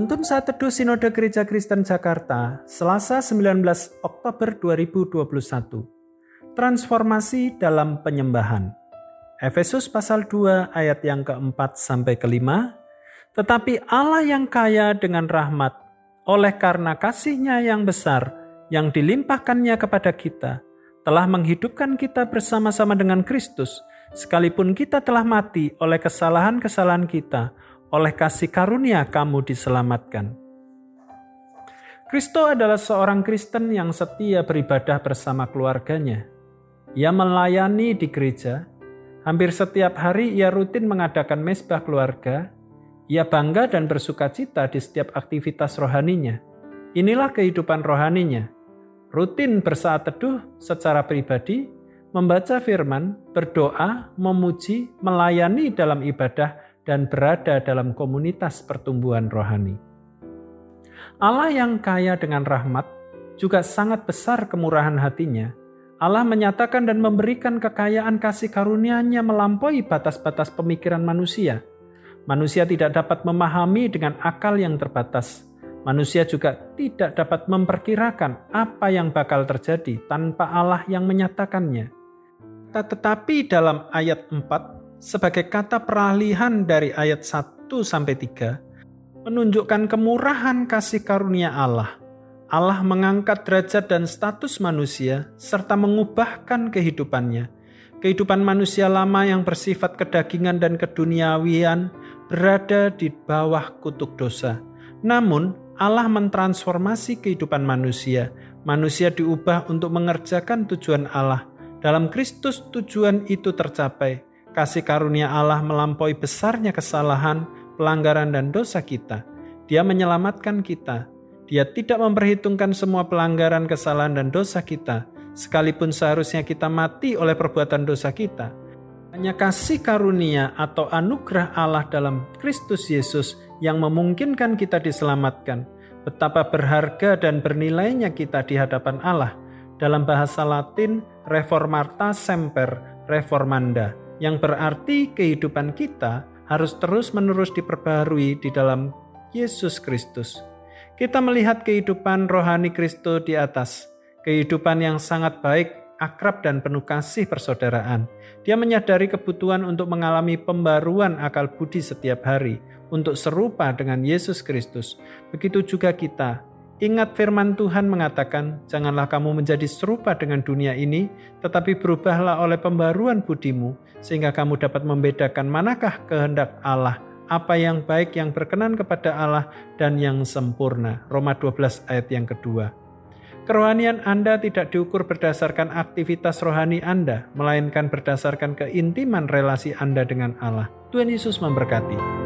Penuntun saat teduh Sinode Gereja Kristen Jakarta, Selasa 19 Oktober 2021. Transformasi dalam penyembahan. Efesus pasal 2 ayat yang keempat sampai kelima. Tetapi Allah yang kaya dengan rahmat, oleh karena kasihnya yang besar, yang dilimpahkannya kepada kita, telah menghidupkan kita bersama-sama dengan Kristus, sekalipun kita telah mati oleh kesalahan-kesalahan kita, oleh kasih karunia kamu diselamatkan. Kristo adalah seorang Kristen yang setia beribadah bersama keluarganya. Ia melayani di gereja. Hampir setiap hari ia rutin mengadakan mesbah keluarga. Ia bangga dan bersuka cita di setiap aktivitas rohaninya. Inilah kehidupan rohaninya. Rutin bersaat teduh secara pribadi, membaca firman, berdoa, memuji, melayani dalam ibadah, dan berada dalam komunitas pertumbuhan rohani. Allah yang kaya dengan rahmat juga sangat besar kemurahan hatinya. Allah menyatakan dan memberikan kekayaan kasih karunia-Nya melampaui batas-batas pemikiran manusia. Manusia tidak dapat memahami dengan akal yang terbatas. Manusia juga tidak dapat memperkirakan apa yang bakal terjadi tanpa Allah yang menyatakannya. Tetapi dalam ayat 4 sebagai kata peralihan dari ayat 1 sampai 3 menunjukkan kemurahan kasih karunia Allah. Allah mengangkat derajat dan status manusia serta mengubahkan kehidupannya. Kehidupan manusia lama yang bersifat kedagingan dan keduniawian berada di bawah kutuk dosa. Namun, Allah mentransformasi kehidupan manusia. Manusia diubah untuk mengerjakan tujuan Allah. Dalam Kristus tujuan itu tercapai Kasih karunia Allah melampaui besarnya kesalahan, pelanggaran, dan dosa kita. Dia menyelamatkan kita. Dia tidak memperhitungkan semua pelanggaran, kesalahan, dan dosa kita, sekalipun seharusnya kita mati oleh perbuatan dosa kita. Hanya kasih karunia atau anugerah Allah dalam Kristus Yesus yang memungkinkan kita diselamatkan. Betapa berharga dan bernilainya kita di hadapan Allah. Dalam bahasa Latin, reformata semper reformanda yang berarti kehidupan kita harus terus-menerus diperbarui di dalam Yesus Kristus. Kita melihat kehidupan rohani Kristus di atas, kehidupan yang sangat baik, akrab, dan penuh kasih persaudaraan. Dia menyadari kebutuhan untuk mengalami pembaruan akal budi setiap hari, untuk serupa dengan Yesus Kristus. Begitu juga kita, Ingat firman Tuhan mengatakan, janganlah kamu menjadi serupa dengan dunia ini, tetapi berubahlah oleh pembaruan budimu, sehingga kamu dapat membedakan manakah kehendak Allah, apa yang baik yang berkenan kepada Allah dan yang sempurna. Roma 12 ayat yang kedua. Kerohanian Anda tidak diukur berdasarkan aktivitas rohani Anda, melainkan berdasarkan keintiman relasi Anda dengan Allah. Tuhan Yesus memberkati.